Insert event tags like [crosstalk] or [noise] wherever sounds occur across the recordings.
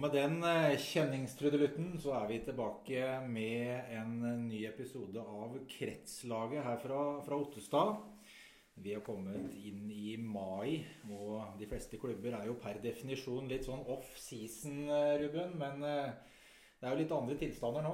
Og med den eh, kjenningstrudelutten så er vi tilbake med en ny episode av Kretslaget her fra, fra Ottestad. Vi har kommet inn i mai, og de fleste klubber er jo per definisjon litt sånn off season, eh, Ruben. Men eh, det er jo litt andre tilstander nå.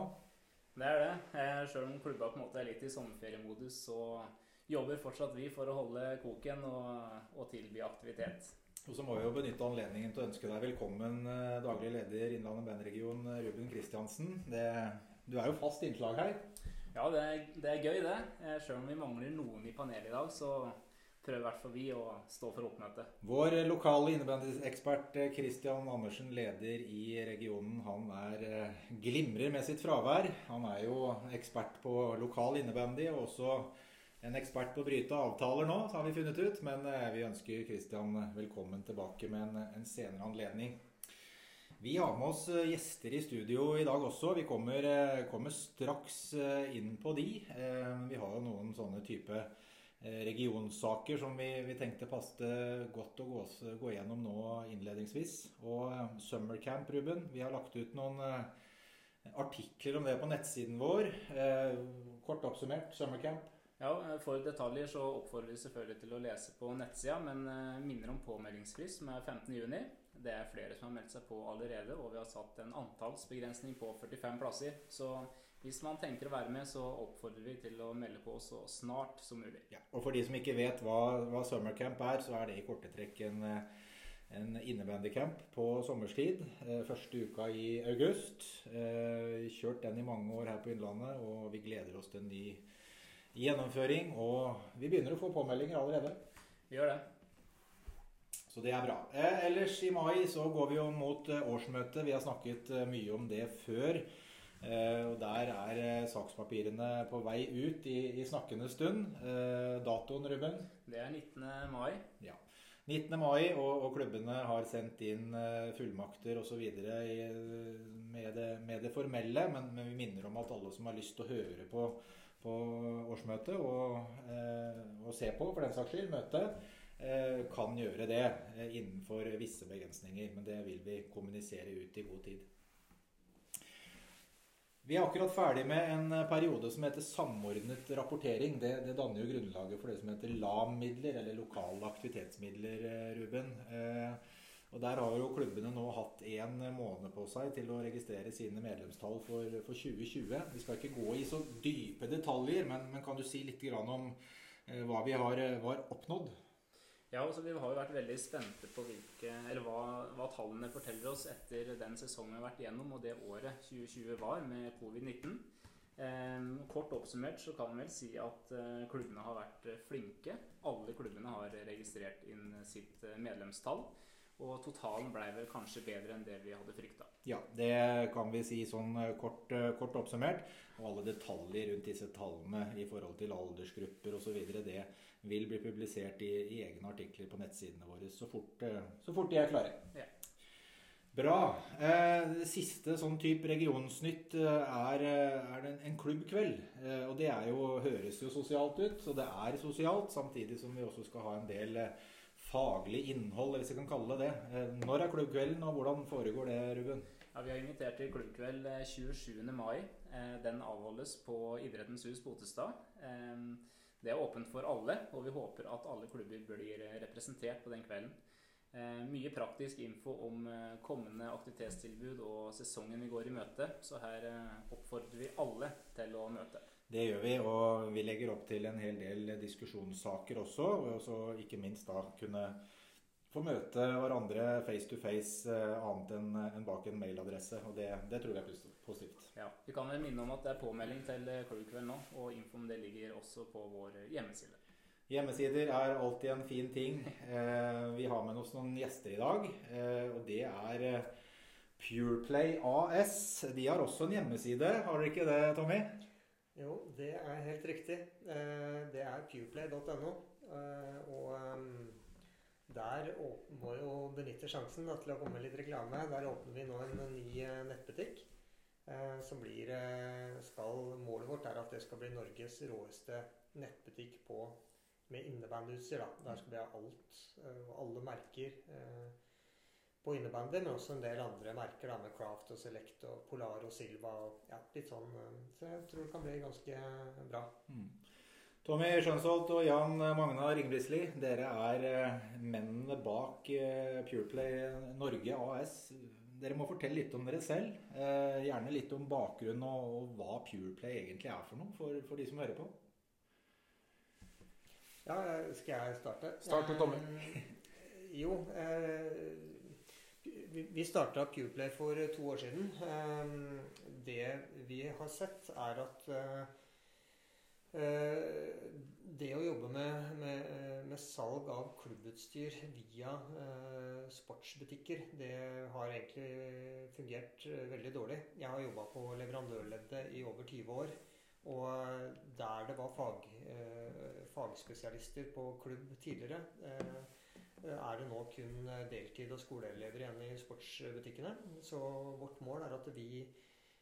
Det er det. Sjøl om klubba på en måte er litt i sommerferiemodus, så jobber fortsatt vi for å holde koken og, og tilby aktivitet. Og så må vi jo benytte anledningen til å ønske deg velkommen, eh, daglig leder Innlandet bandregion Ruben Kristiansen. du er jo fast innslag her. Ja, det er, det er gøy, det. Eh, Sjøl om vi mangler noen i panelet i dag, så prøver i hvert fall vi å stå for oppmøtet. Vår lokale innebandyekspert Kristian eh, Andersen, leder i regionen, han er glimrer med sitt fravær. Han er jo ekspert på lokal innebandy og også en ekspert på å bryte avtaler nå, så har vi funnet ut. Men eh, vi ønsker Kristian velkommen tilbake med en, en, senere anledning. Vi har med oss eh, gjester i studio i dag også. Vi kommer, eh, kommer straks inn på de. Vi har jo noen sånne type regionsaker som vi, vi tenkte passet godt å gå, gå gjennom nå innledningsvis. Og Summercamp, Ruben. Vi har lagt ut noen artikler om det på nettsiden vår. Kort oppsummert, Summercamp. Ja, eh, For detaljer så oppfordrer vi selvfølgelig til å lese på nettsida, men eh, minner om påmeldingsfrist, som er 15.6. Det er flere som har meldt seg på allerede, og vi har satt en antallsbegrensning på 45 plasser. Så hvis man tenker å være med, så oppfordrer vi til å melde på så snart som mulig. Ja, og for de som ikke vet hva, hva summercamp er, så er det i korte trekk en, eh, en innebandycamp på sommerstid. Første uka i august. Kjørt den i mange år her på Innlandet, og vi gleder oss til en ny gjennomføring. Og vi begynner å få påmeldinger allerede. Vi gjør det. Så det er bra. Eh, ellers i mai så går vi jo mot eh, årsmøtet. Vi har snakket eh, mye om det før. Eh, og der er eh, sakspapirene på vei ut i, i snakkende stund. Eh, datoen, Ruben? Det er 19. mai. Ja. 19. mai, og, og klubbene har sendt inn fullmakter osv. Med, det, med det formelle. Men, men vi minner om at alle som har lyst til å høre på på årsmøtet og, eh, og se på, for den saks skyld, møtet, eh, kan gjøre det eh, innenfor visse begrensninger. Men det vil vi kommunisere ut i god tid. Vi er akkurat ferdig med en periode som heter samordnet rapportering. Det, det danner jo grunnlaget for det som heter LAM-midler, eller lokale aktivitetsmidler, Ruben. Eh, og Der har jo klubbene nå hatt én måned på seg til å registrere sine medlemstall for, for 2020. Vi skal ikke gå i så dype detaljer, men, men kan du si litt om eh, hva vi har, eh, har oppnådd? Ja, altså Vi har jo vært veldig spente på hvilke, eller hva, hva, tallene forteller oss etter den sesongen vi har vært gjennom, og det året 2020 var med covid-19. Eh, kort oppsummert så kan vi vel si at eh, klubbene har vært flinke. Alle klubbene har registrert inn sitt eh, medlemstall. Og totalen ble vel kanskje bedre enn det vi hadde frykta. Ja, det kan vi si sånn eh, kort, eh, kort oppsummert. Og alle detaljer rundt disse tallene i forhold til aldersgrupper osv. det vil bli publisert i, i, egne artikler på nettsidene våre så fort, eh, så fort de er klare. Ja. Bra. Eh, siste sånn type regionsnytt er, er en klubbkveld. Eh, og det jo, høres jo sosialt ut, og det er sosialt, samtidig som vi også skal ha en del eh, faglig innhold, hvis jeg kan kalle det det. Eh, når er klubbkvelden, og hvordan foregår det, Ruben? Ja, Vi har invitert til klubbkveld 27. Eh, mai. Eh, den avholdes på Idrettens hus Botestad. Det er åpent for alle, og vi håper at alle klubber blir representert på den kvelden. Mye praktisk info om kommende aktivitetstilbud og sesongen vi går i møte, så her oppfordrer vi alle til å møte. Det gjør vi, og vi legger opp til en hel del diskusjonssaker også. Og så ikke minst da kunne få møte hverandre face to face eh, annet enn bak en mailadresse. Og det, det, tror jeg er positivt. Ja, Vi kan vel minne om at det er påmelding til Crewkveld nå, og info om det ligger også på vår hjemmeside. Hjemmesider er alltid en fin ting. Eh, vi har med oss noen gjester i dag, eh, og det er Pureplay AS. De har også en hjemmeside, har dere ikke det, Tommy? Jo, det er helt riktig. Eh, det er pureplay.no. Eh, og ehm, der må jo benytte sjansen til å komme med litt reklame. Der åpner vi nå en ny eh, nettbutikk. Som blir skal, Målet vårt er at det skal bli Norges råeste nettbutikk på, med innebandyutstyr. Der skal vi ha alt. Alle merker. På innebandy, men også en del andre merker da, med Craft og Select og Polar og Silva. og ja, litt sånn. eh, Så jeg tror det kan bli ganske bra. Mm. Tommy Skjønsholt og Jan Magna Ringbrisli, dere er eh, mennene bak eh, Pureplay Norge AS. Dere må fortelle litt om dere selv. Eh, gjerne litt om bakgrunnen og, hva Pureplay egentlig er for noe, for, for de som hører på. Ja, eh, skal jeg starte? Start med Tommy. Eh, jo, eh, vi- starta Pureplay for to år siden. Eh, det vi har sett, er at eh, eh, det å jobbe med, med, eh, med salg av klubbutstyr via eh, sportsbutikker, det har egentlig fungert eh, veldig dårlig. Jeg har jobba på leverandørleddet i over 20 år. Og der det var fag, eh, fagspesialister på klubb tidligere, eh, er det nå kun deltid- og skoleelever igjen i sportsbutikkene. Så vårt mål er at vi,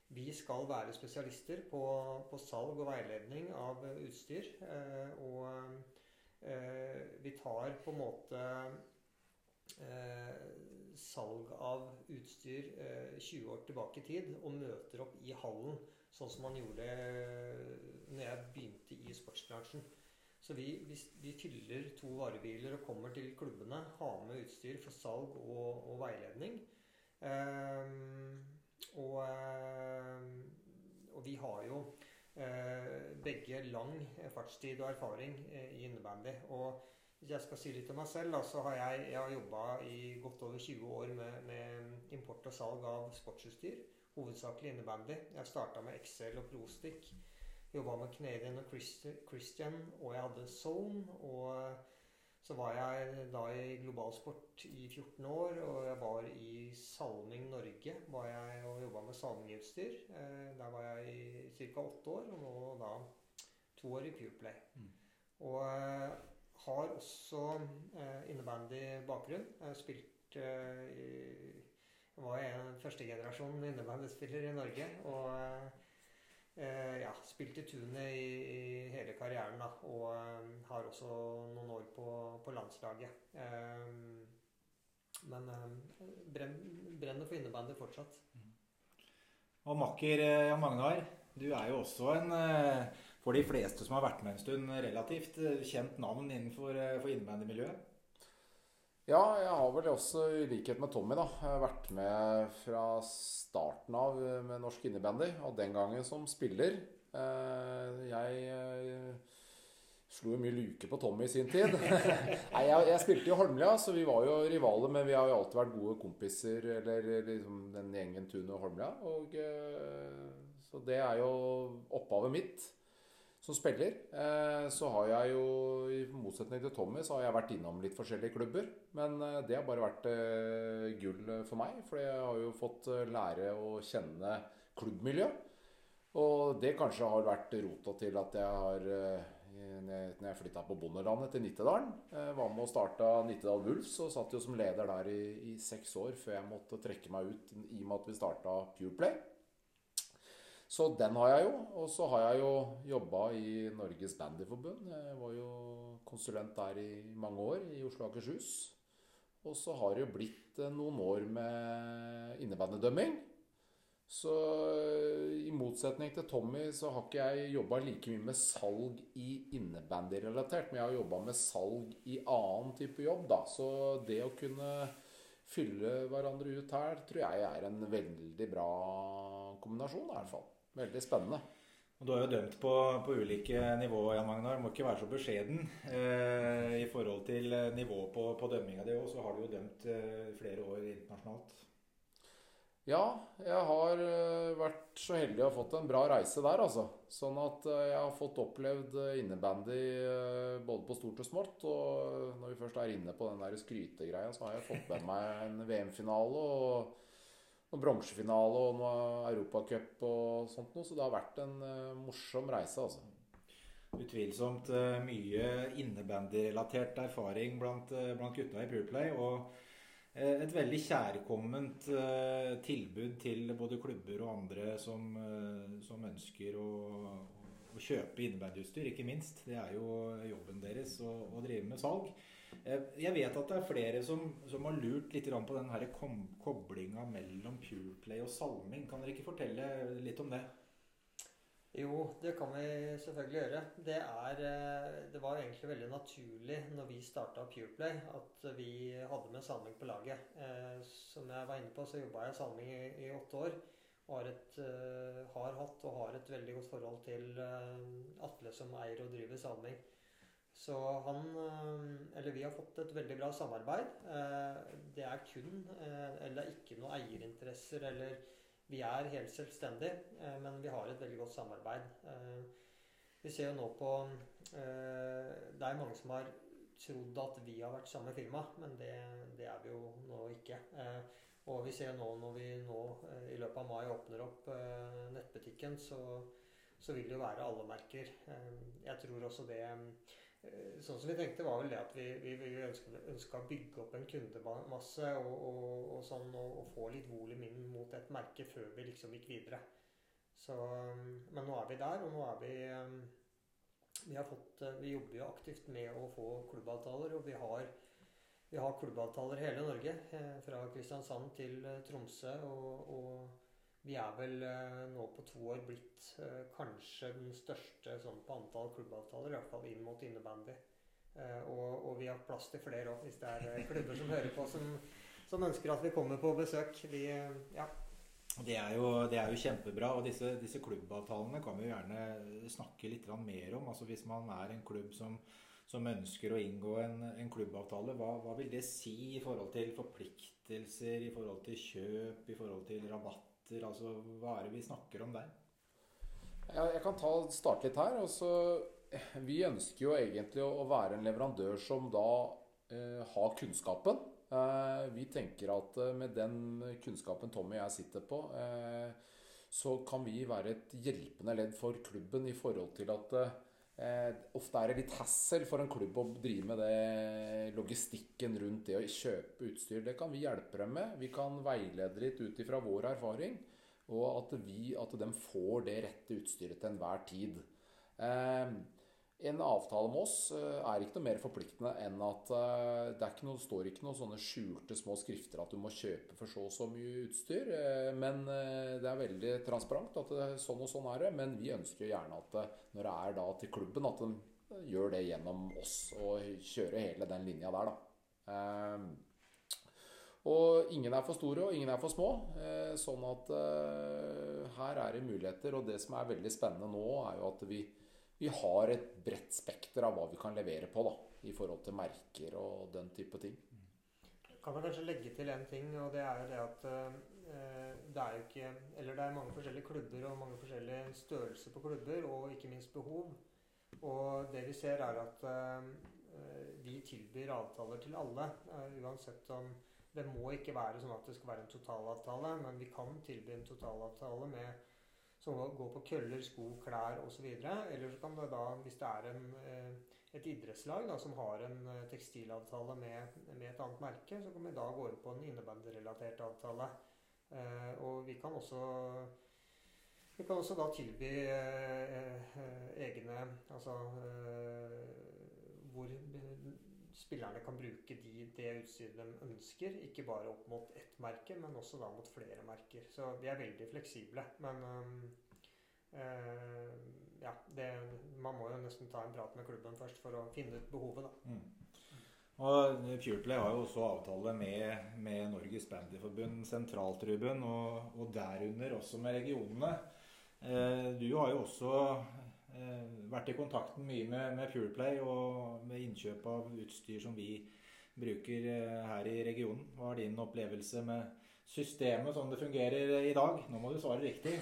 vi skal være spesialister på, på salg og veiledning av utstyr. Eh, og eh, vi tar på en måte eh, salg av utstyr eh, 20 år tilbake i tid og møter opp i hallen sånn som man gjorde når jeg begynte i sportsbransjen. Så vi, vi, fyller to varebiler og kommer til klubbene, har med utstyr for salg og, og veiledning. Um, og, ehm, og vi har jo eh, begge lang fartstid og erfaring eh, i innebandy. Og hvis jeg skal si litt om meg selv, da, så har jeg, jeg jobba i godt over 20 år med, med import og salg av sportsutstyr. Hovedsakelig innebandy. Jeg starta med Excel og Prostick. Jobba med Canadian og Christian, og jeg hadde Zone. Og så var jeg da i globalsport i 14 år, og jeg var i Salming Norge var jeg og jobba med salmingutstyr. Eh, Der var jeg i ca. åtte år, og nå da to år i Pureplay. Mm. Og eh, har også eh, innebandy-bakgrunn. Spilt eh, i var en førstegenerasjon innebandyspiller i Norge. Og eh, ja, spilt i tunet i, i hele karrieren. da, Og eh, har også noen år på, på landslaget. Eh, men eh, brenn, brenner for innebandy fortsatt. Og makker eh, Jan Magnar, du er jo også en, eh, for de fleste som har vært med en stund, relativt eh, kjent navn innenfor eh, for innebandymiljøet. Ja, jeg har vel også, i likhet med Tommy, da, vært med fra starten av med norsk innebandy. Og den gangen som spiller. Eh, Jeg eh, slo jo mye luke på Tommy i sin tid. [laughs] Nei, jeg, jeg spilte i Holmlia, så vi var jo rivaler, men vi har jo alltid vært gode kompiser. Eller liksom den gjengen Tune og Holmlia. Og, eh, så det er jo opphavet mitt som spiller. Eh, så har jeg jo, i motsetning til Tommy, så har jeg vært innom litt forskjellige klubber. Men eh, det har bare vært eh, gull for meg, for jeg har jo fått lære å kjenne klubbmiljø. Og det kanskje har vært rota til at jeg har Når jeg flytta på bondelandet til Nittedalen, var med og starta Nittedal Wulfs og satt jo som leder der i, i seks år før jeg måtte trekke meg ut i og med at vi starta Pureplay. Så den har jeg jo. Og så har jeg jo jobba i Norges Bandyforbund. Jeg var jo konsulent der i mange år, i Oslo og Akershus. Og så har det jo blitt eh, noen år med innebandydømming. Så eh, i motsetning til Tommy så har ikke jeg jobba like mye med salg i innebandyrelatert, men jeg har jobba med salg i annen type jobb, da. Så det å kunne fylle hverandre ut her, tror jeg er en veldig bra kombinasjon, i hvert fall. Veldig spennende. Og Du har jo dømt på, på ulike nivåer, Jan Magnar. Må ikke være så beskjeden. Eh, I forhold til nivå nivået på, på dømminga di òg, så har du jo dømt eh, flere år internasjonalt. Ja, jeg har eh, vært så heldig å ha fått en bra reise der, altså. Sånn at eh, jeg har fått opplevd eh, innebandy eh, både på stort og smått. Og når vi først er inne på den der skrytegreia, så har jeg fått med meg en VM-finale og noen bronsefinale og noe europacup og sånt noe. Så det har vært en eh, morsom reise, altså. Utvilsomt eh, mye innebandyrelatert erfaring blant, eh, blant gutta i Pureplay. Og et veldig kjærkomment tilbud til både klubber og andre som, som ønsker å, å kjøpe innebandyutstyr, ikke minst. Det er jo jobben deres å, å drive med salg. Eh, jeg vet at det er flere som, som har lurt litt på den koblinga mellom Pureplay og salming. Kan dere ikke fortelle litt om det? Jo, det kan vi selvfølgelig gjøre. Det, er, eh, det var egentlig veldig naturlig når vi starta Pureplay at vi hadde med salming på laget. Eh, som jeg var inne på, så jobba jeg salming i, i, åtte år. Har, et, eh, har, hatt og har et veldig godt forhold til Atle som eier og driver salming. Så han Eller vi har fått et veldig bra samarbeid. Det er kun Eller ikke noe eierinteresser eller vi er helt selvstendige, eh, men vi har et veldig godt samarbeid. Eh, vi ser jo nå på eh, Det er mange som har trodd at vi har vært samme firma, men det, det er vi jo nå ikke. Og vi ser nå når vi nå i løpet av mai åpner opp nettbutikken, så, så vil det jo være alle merker. Jeg tror også det Eh, sånn som vi tenkte, var vel det at vi, vi, vi ønska å bygge opp en kundemasse og, og, og, sånn, og, og få litt volum inn mot et merke før vi liksom gikk videre. Så, men nå er vi der, og nå er vi vi vi, fått, eh, vi jobber jo aktivt med å få klubbavtaler, og vi har, vi har klubbavtaler i hele Norge. Fra Kristiansand til Tromsø. og, og vi er vel eh, nå på to år blitt eh, kanskje den største sånn på antall klubbavtaler, i hvert fall inn mot innebandy. Eh, og, og, vi har plass til flere òg, hvis det er klubber som hører på, som, som, ønsker at vi kommer på besøk. Vi, ja. Det er, jo, det er jo, kjempebra. og disse, disse, klubbavtalene kan vi jo gjerne snakke litt mer om. altså Hvis man er en klubb som, som ønsker å inngå en, en klubbavtale, hva, hva, vil det si i forhold til forpliktelser, i forhold til kjøp, i forhold til rabatter? Altså, hva er det vi snakker om der? Ja, jeg kan ta, starte litt her. Altså, vi ønsker jo egentlig å være en leverandør som da eh, har kunnskapen. Eh, vi tenker at eh, med den kunnskapen Tommy og jeg sitter på, eh, så kan vi være et hjelpende ledd for klubben i forhold til at eh, ofte er det litt hassle for en klubb å drive med det logistikken rundt det å kjøpe utstyr. Det kan vi hjelpe dem med. Vi kan veilede litt ut ifra vår erfaring. Og at, vi, at de får det rette utstyret til enhver tid. Eh, en avtale med oss eh, er ikke noe mer forpliktende enn at eh, det ikke noe, står ikke noen sånne skjulte små skrifter at du må kjøpe for så og så mye utstyr. Eh, men det er veldig transparent at det, sånn og sånn er det. Men vi ønsker gjerne at når det er da til klubben, at de gjør det gjennom oss og kjører hele den linja der, da. Og ingen er for store, og ingen er for små. Sånn at her er det muligheter. Og det som er veldig spennende nå, er jo at vi vi har et bredt spekter av hva vi kan levere på da, i forhold til merker og den type ting. Kan jeg kanskje legge til en ting, og det er jo det at eh, det er jo ikke Eller det er mange forskjellige klubber og mange forskjellige størrelser på klubber, og ikke minst behov. Og det vi ser, er at eh, vi tilbyr avtaler til alle, eh, uansett om Det må ikke være sånn at det skal være en totalavtale, men vi kan tilby en totalavtale med som går på køller, sko, klær osv. Eller så kan det da, hvis det er en, eh, et idrettslag da, som har en eh, tekstilavtale med, med, et annet merke, så kan vi da gå inn på en innebandyrelatert avtale. Eh, og vi kan også vi kan også da tilby egne Altså hvor spillerne kan bruke de, det utstyret de ønsker. Ikke bare opp mot ett merke, men også da mot flere merker. Så vi er veldig fleksible. Men øh, ja, det, man må jo nesten ta en prat med klubben først for å finne ut behovet, da. Mm. Og Pureplay har jo også avtale med, med Norges Bandyforbund sentraltribun, og, og derunder også med regionene. Eh, du har jo også vært i kontakten mye med, med Pureplay og med innkjøp av utstyr som vi bruker eh, her i regionen. Hva er din opplevelse med systemet sånn det fungerer i dag? Nå må du svare riktig.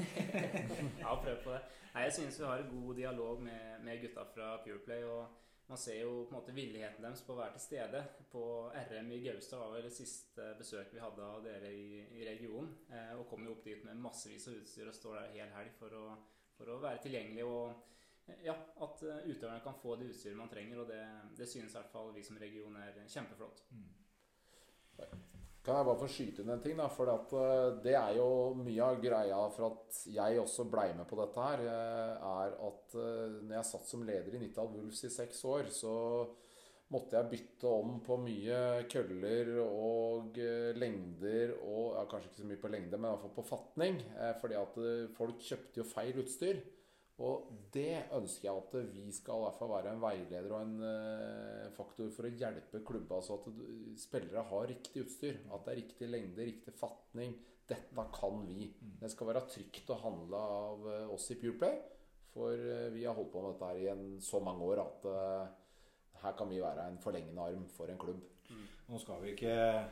[laughs] ja, prøv på det. Nei, jeg synes vi har en god dialog med, med gutta fra Pureplay. og man ser jo på en måte villigheten deres på å være til stede. På RM i Gaustad var vel det siste besøk vi hadde av dere i, i regionen. Eh, og kom jo opp dit med massevis av utstyr og står der hel helg for å, for å være tilgjengelig. og ja, at eh, utøverne kan få det utstyret man trenger. Og det, det synes i hvert fall vi som region er kjempeflott. Mm. Kan jeg bare få skyte inn en ting? da, For at, eh, det er jo mye av greia for at jeg også blei med på dette her, eh, er at når jeg satt som leder i Nittedal Wolves i seks år, så måtte jeg bytte om på mye køller og lengder og ja, Kanskje ikke så mye på lengde, men i hvert fall på fatning. Fordi at folk kjøpte jo feil utstyr. Og det ønsker jeg at vi skal i hvert fall være en veileder og en uh, faktor for å hjelpe klubba, så at spillere har riktig utstyr. At det er riktig lengde, riktig fatning. Dette kan vi. Mm. Det skal være trygt å handle av uh, oss i Pureplay. For uh, vi har holdt på med dette her i en, så mange år at her kan vi være en forlengende arm for en klubb. Mm. Nå skal vi ikke Eh,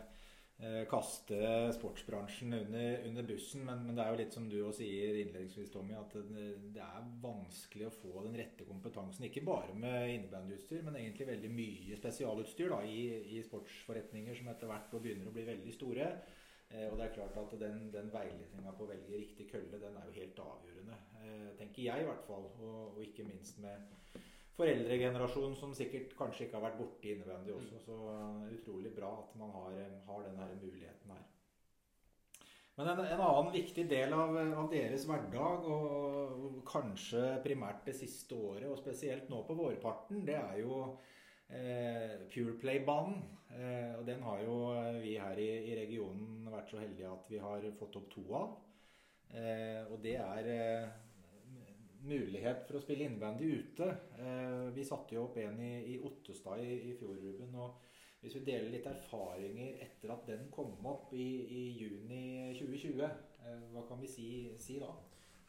kaste sportsbransjen under, under bussen. Men, men, det er jo litt som du også sier innledningsvis, Tommy, at det, det, er vanskelig å få den rette kompetansen. Ikke bare med innebandyutstyr, men egentlig veldig mye spesialutstyr da, i, i, sportsforretninger som etter hvert begynner å bli veldig store. Eh, og det er klart at den, den veiledninga på å velge riktig kølle, den er jo helt avgjørende. Eh, tenker jeg i hvert fall. Og, og ikke minst med foreldregenerasjon som sikkert kanskje ikke har vært borte innebandy også. Så utrolig bra at man har, har denne muligheten her. Men en, en, annen viktig del av, av, deres hverdag, og kanskje primært det siste året, og spesielt nå på vårparten, det er jo eh, Pureplay-banen. Eh, og den har jo vi her i, i, regionen vært så heldige at vi har fått opp to av. Eh, og det er eh, mulighet for å spille innvendig ute. Eh, vi satte jo opp en i, i Ottestad i, i fjor, Ruben. og Hvis vi deler litt erfaringer etter at den kom opp i, i juni 2020, eh, hva kan vi si, si da?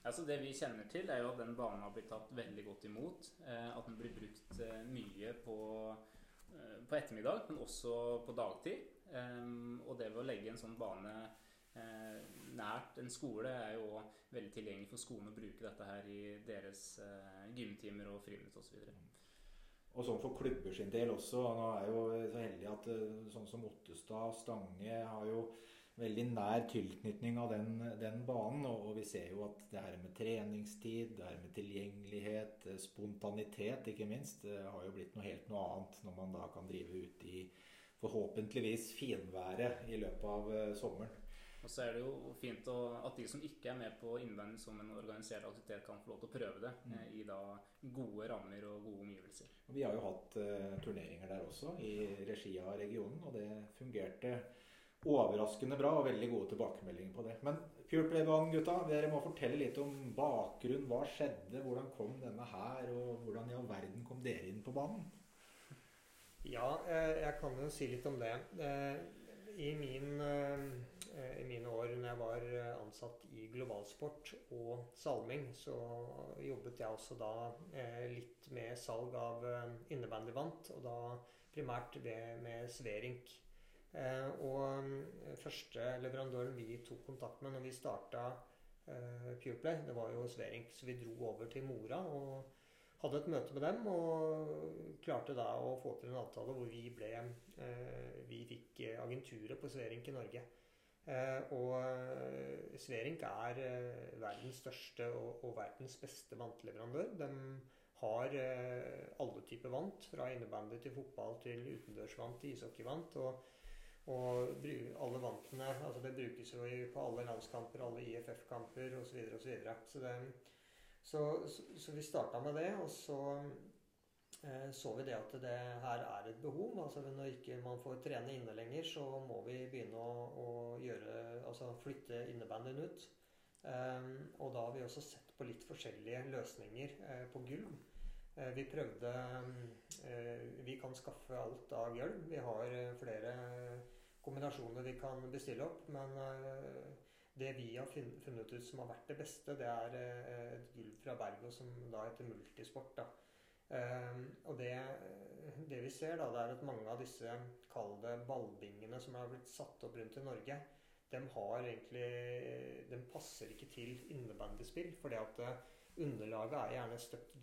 Altså det vi kjenner til, er jo at den banen har blitt tatt veldig godt imot. Eh, at den blir brukt mye på, på, ettermiddag, men også på dagtid. Og det ved å legge en sånn bane nært en skole er jo veldig tilgjengelig for skolen å bruke dette her i deres uh, gymtimer og friminutt osv. Og sånn for klubber sin del også. Nå er jo så heldig at eh, sånn som Ottestad, Stange har jo veldig nær tilknytning av den, den banen. Og, og, vi ser jo at det her med treningstid, det her med tilgjengelighet, eh, spontanitet ikke minst, har jo blitt noe helt noe annet når man da kan drive ute i forhåpentligvis finværet i løpet av sommeren. Og så er det jo fint å, at de som ikke er med på innvendig som en organisert aktivitet, kan få lov til å prøve det mm. eh, i da gode rammer og gode omgivelser. Og vi har jo hatt uh, turneringer der også, i regi av regionen, og det fungerte overraskende bra og veldig gode tilbakemeldinger på det. Men Pureplay-banen, gutta, dere må fortelle litt om bakgrunn. Hva skjedde? Hvordan kom denne her? Og hvordan i all verden kom dere inn på banen? Ja, eh, jeg kan jo si litt om det. I min i mine år når jeg var eh, ansatt i Globalsport og Salming, så jobbet jeg også da eh, litt med salg av innebandyvant, og da primært med Sverink. Og første leverandøren vi tok kontakt med når vi starta Pureplay, det var jo Sverink. Så vi dro over til Mora og hadde et møte med dem og klarte da å få til en avtale hvor vi ble Vi fikk agenturet på Sverink i Norge. Eh, og eh, Sverink er eh, verdens største og, verdens beste vantleverandør. De har alle typer vant, fra innebandy til fotball til utendørsvant til ishockeyvant. Og, og alle vantene altså Det brukes jo på alle landskamper, alle IFF-kamper osv. Så, videre, og så, så, så, så, så vi starta med det. Og så så vi det at det her er et behov. altså Når ikke man får trene inne lenger, så må vi begynne å, å gjøre, altså flytte innebandyen ut. Um, og da har vi også sett på litt forskjellige løsninger uh, på gulv. Uh, vi prøvde uh, Vi kan skaffe alt av gulv. Vi har flere kombinasjoner vi kan bestille opp. Men det vi har funnet ut som har vært det beste, det er et gulv fra Bergo som da heter Multisport. da og det, det, vi ser, da, det er at mange av disse kalde ballbingene som har blitt satt opp rundt i Norge, de har egentlig De passer ikke til innebandyspill. fordi at eh, underlaget er gjerne støpt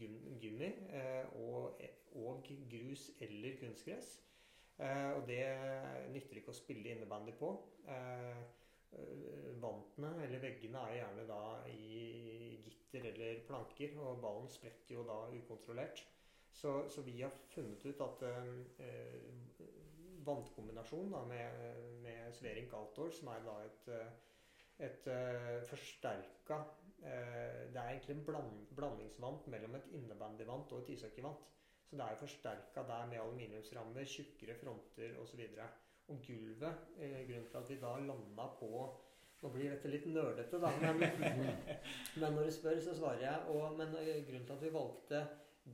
gummi eh, og, og, grus eller kunstgress. Eh, og det nytter ikke å spille innebandy på. Vantene eller veggene er gjerne da i gitter eller planker, og ballen spretter jo da ukontrollert. Så, så, vi har funnet ut at eh, vannkombinasjon med, med Svering Galtor, som er da et, et uh, forsterka eh, Det er egentlig en bland, blandingsvant mellom et innebandyvant og et ishockeyvant. Så det er forsterka der med aluminiumsrammer, tjukkere fronter osv. Og, og gulvet eh, Grunnen til at vi da landa på Nå blir dette litt nerdete, da, men, [laughs] men, når du spør, så svarer jeg. Og, men grunnen til at vi valgte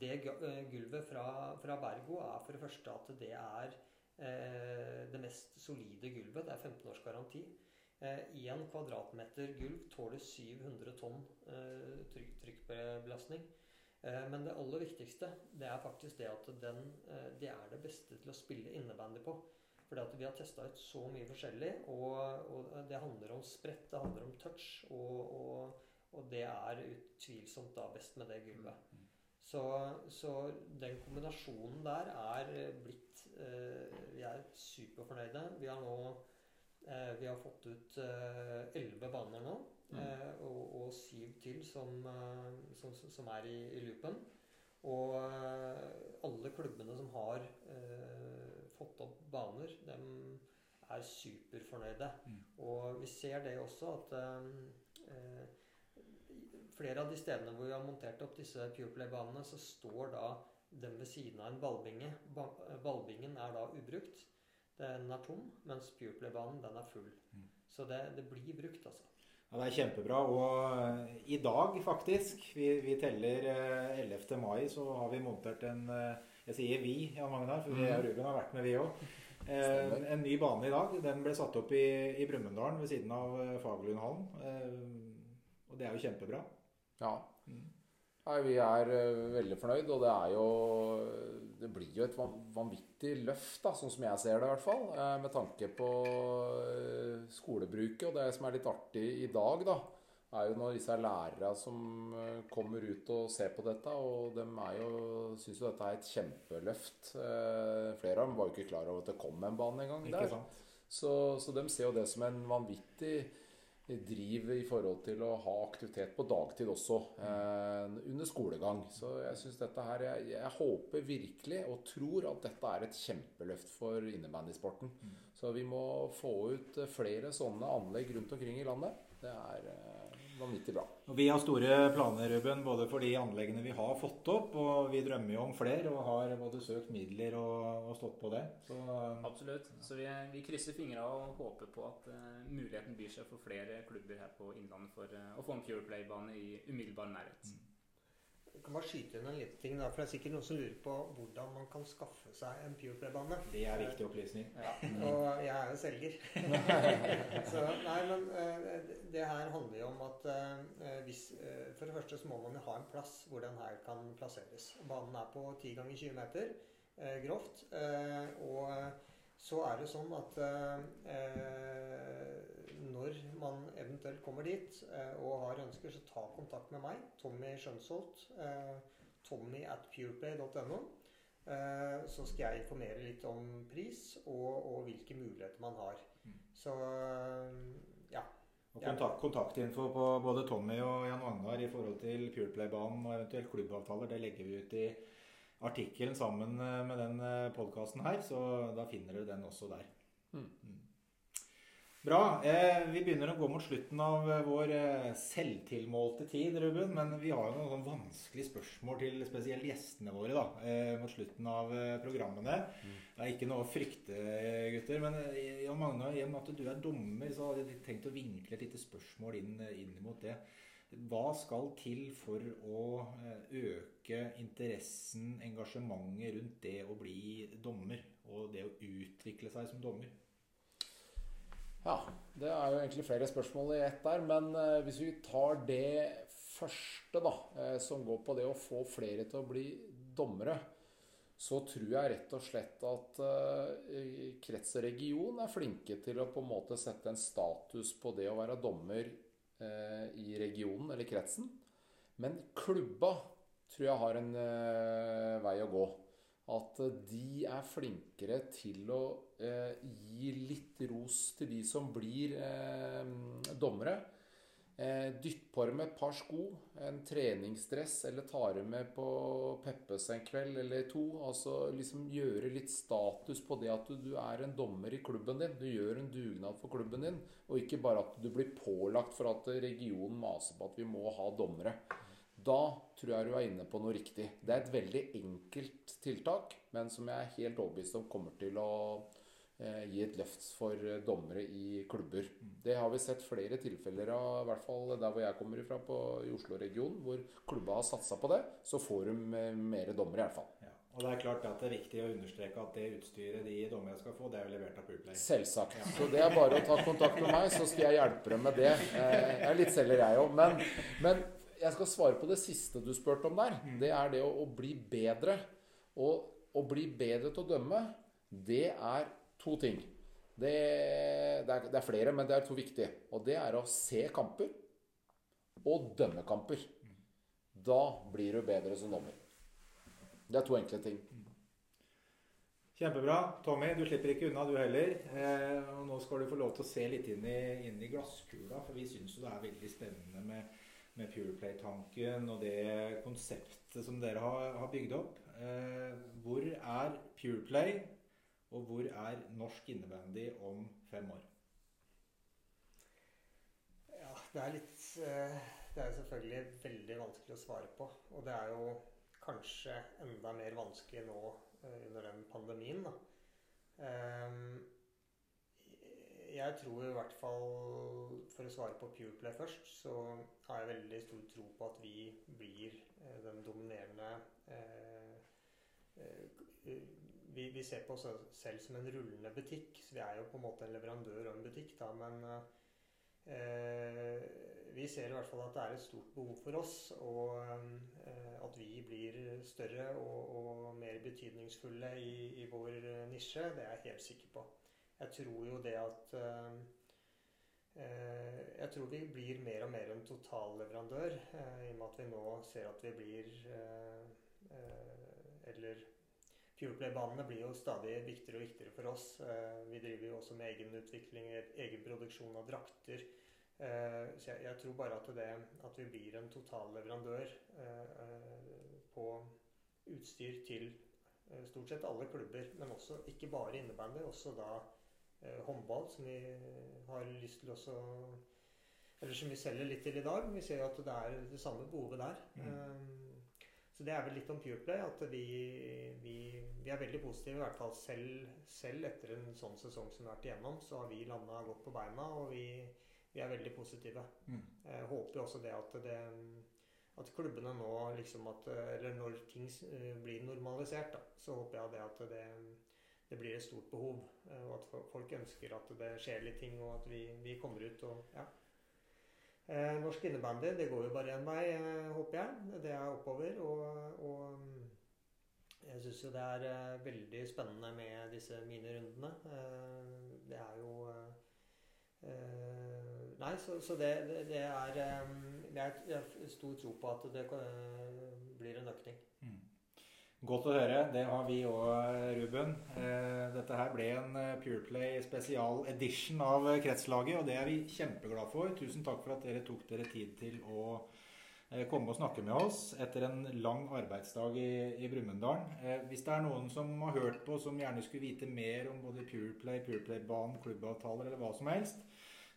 det gulvet fra, fra Bergo, er for det første at det er eh, det mest solide gulvet. Det er 15 års garanti. Én eh, kvadratmeter gulv tåler 700 tonn eh, tryk, trykkbelastning. Eh, men det aller viktigste det er faktisk det at den, eh, det er det beste til å spille innebandy på. Fordi at vi har testa ut så mye forskjellig, og, og, det handler om sprett, det handler om touch, og, og, og det er utvilsomt da best med det gulvet. Så, så, den kombinasjonen der er blitt eh, Vi er superfornøyde. Vi har nå eh, vi har fått ut eh, elleve baner nå. Mm. Eh, og, og, syv til som, eh, som, som er i, i, loopen. Og eh, alle klubbene som har fått opp baner, dem er superfornøyde. Mm. Og vi ser det også at flere av de stedene hvor vi har montert opp disse Pureplay-banene, så står da den ved siden av en ballbinge. Ballbingen er da ubrukt. Den er tom, mens Pureplay-banen den er full. Mm. Så det, det, blir brukt, altså. Ja, Det er kjempebra. Og eh, i dag, faktisk, vi, vi teller 11. Eh, mai, så har vi montert en eh, Jeg sier vi, Jan Magnar, for vi og mhm. Ruben har vært med, vi òg. En ny bane i dag. Den ble satt opp i, i Brumunddal ved siden av Fagerlundhallen. Og det er jo kjempebra. Ja. Mm. Nei, vi er veldig fornøyd, og det er jo Det blir jo et vanvittig løft, da, sånn som jeg ser det i hvert fall. Med tanke på skolebruket. Og det som er litt artig i dag, da, er jo når disse lærere som eh, kommer ut og ser på dette, og de er jo, syns jo dette er et kjempeløft. Eh, flere av dem var jo ikke klar over at det kom en bane engang der. Så, så de ser jo det som en vanvittig driv i forhold til å ha aktivitet på dagtid også, eh, under skolegang. Så jeg syns dette her jeg, jeg, håper virkelig og tror at dette er et kjempeløft for innebandysporten. Mm. Så vi må få ut flere sånne anlegg rundt omkring i landet. Det er eh, vanvittig bra. Og vi har store planer Ruben, både for de anleggene vi har fått opp, og vi drømmer jo om flere og har både søkt midler og, og stått på det. Så, Absolutt. Så vi, vi krysser fingra og håper på at uh, muligheten byr seg for flere klubber her på Innlandet for uh, å få en Pure Play-bane i umiddelbar nærhet. Mm. Kan bare skyte inn en liten ting, da, for det er sikkert noen som lurer på hvordan man kan skaffe seg en PurePlay-bane. Det er viktig opplysning. Ja, Og jeg er jo selger. [laughs] så nei, men uh, det her handler jo om at uh, hvis uh, For det første så må man jo ha en plass hvor den her kan plasseres. Banen er på 10 ganger 20 meter, grovt. og så er det sånn at når man eventuelt kommer dit eh, og har ønsker, så ta kontakt med meg, Tommy Skjønsholt. Eh, Tommy at pureplay.no. Eh, så skal jeg informere litt om pris og, og hvilke muligheter man har. Mm. Så ja. Og kontakt, Kontaktinfo på både Tommy og Jan Magnar i forhold til Pureplay-banen og eventuelt klubbavtaler, det legger vi ut i artikkelen sammen med den podkasten her. Så da finner dere den også der. Mm. Bra. Eh, vi begynner å gå mot slutten av eh, vår eh, selvtilmålte tid, Ruben. Men vi har jo noen sånn vanskelige spørsmål til spesielt gjestene våre da, eh, mot slutten av eh, programmene. Mm. Det er ikke noe å frykte, gutter. Men Jan Magne, i og med at du er dommer, så hadde jeg tenkt å vinkle et lite spørsmål inn, inn mot det. Hva skal til for å øke interessen, engasjementet rundt det å bli dommer? Og det å utvikle seg som dommer? Ja, det er jo egentlig flere spørsmål i ett der. Men eh, hvis vi tar det første, da, eh, som går på det å få flere til å bli dommere, så tror jeg rett og slett at eh, krets og region er flinke til å på en måte sette en status på det å være dommer i regionen eller kretsen. Men klubba tror jeg har en vei å gå at de er flinkere til å eh, gi litt ros til de som blir eh, dommere. Eh, dytt på dem et par sko, en treningsdress, eller ta dem med på Peppes en kveld eller to. Altså liksom gjøre litt status på det at du, du er en dommer i klubben din. Du gjør en dugnad for klubben din, og ikke bare at du blir pålagt for at regionen maser på at vi må ha dommere. Da tror jeg du er inne på noe riktig. Det er et veldig enkelt tiltak, men som jeg er helt overbevist om kommer til å Eh, gi et løft for eh, dommere i klubber. Det har vi sett flere tilfeller av, i hvert fall der hvor jeg kommer ifra på, i Oslo-regionen, hvor klubba har satsa på det. Så får de eh, mer dommere, i hvert fall. Ja. Og det er klart at det er viktig å understreke at det utstyret de dommerne skal få, det er jo levert av Poolplay. Selvsagt. Ja. Så det er bare å ta kontakt med meg, så skal jeg hjelpe dem med det. Jeg er litt selger, jeg òg. Men, men, jeg skal svare på det siste du spurte om der. Mm. Det er det å, å bli bedre. Og å bli bedre til å dømme, det er to ting. Det, det, er, det, er, flere, men det er to viktige. Og det er å se kamper og dømme kamper. Da blir du bedre som dommer. Det er to enkle ting. Kjempebra. Tommy, du slipper ikke unna, du heller. Eh, og nå skal du få lov til å se litt inn i, inn i glasskula, for vi syns det er veldig spennende med, med Pureplay-tanken og det konseptet som dere har, har bygd opp. Eh, hvor er Pureplay og hvor er norsk innebandy om fem år? Ja, det er litt eh, Det er selvfølgelig veldig vanskelig å svare på. Og det er jo kanskje enda mer vanskelig nå eh, under den pandemien, da. Ehm, jeg tror i hvert fall, for å svare på Pureplay først, så har jeg veldig stor tro på at vi blir eh, den dominerende vi, vi, ser på oss selv som en rullende butikk. Så vi er jo på en måte en leverandør og en butikk, da. Men eh, vi ser i hvert fall at det er et stort behov for oss. Og eh, at vi blir større og, og mer betydningsfulle i, i, vår nisje, det er jeg helt sikker på. Jeg tror jo det at eh, jeg tror vi blir mer og mer en totalleverandør, eh, i og med at vi nå ser at vi blir eh, eh, Eller Pureplay-banene blir jo stadig viktigere og viktigere for oss. Eh, vi driver jo også med egen utvikling, egen produksjon av drakter. Eh, så jeg, jeg tror bare at, det, at vi blir en totalleverandør eh, på utstyr til stort sett alle klubber. Men også ikke bare innebandy, også da håndball, som vi har lyst til også Eller som vi selger litt til i dag. Vi ser jo at det er det samme behovet der. Mm. Så det er vel litt om Pureplay. At vi, vi, vi, er veldig positive, i hvert fall selv, selv, etter en sånn sesong som vi har vært igjennom. Så har vi landa godt på beina, og vi, vi er veldig positive. Mm. Jeg håper jo også det at, det at klubbene nå liksom at Eller når ting eh, blir normalisert, da, så håper jeg det at det, det blir et stort behov. Eh, og at folk ønsker at det skjer litt ting, og at vi, vi kommer ut og ja. Eh, norsk innebandy det går jo bare én vei, eh, håper jeg. Det er oppover. Og, og mm, jeg syns jo det er veldig spennende med disse minirundene. Det er jo Nei, så, så det, det, er Jeg har stor tro på at det blir en økning. Mm. Godt å høre. Det har vi òg, Ruben. Eh, dette her ble en eh, Pureplay spesial edition av Kretslaget, og det er vi kjempeglade for. Tusen takk for at dere tok dere tid til å eh, komme og snakke med oss etter en lang arbeidsdag i, i Brumunddal. Hvis det er noen som har hørt på, som gjerne skulle vite mer om både Pureplay, Pureplay-banen, klubbavtaler eller hva som helst,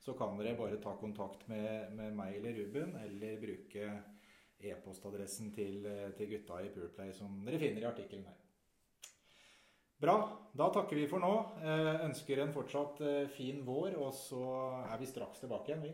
så kan dere bare ta kontakt med, med meg eller Ruben, eller bruke e-postadressen til, eh, til, gutta i Pureplay som dere finner i artikkelen her. Bra. Da takker vi for nå. Eh, ønsker en fortsatt eh, fin vår, og så er vi straks tilbake igjen, vi.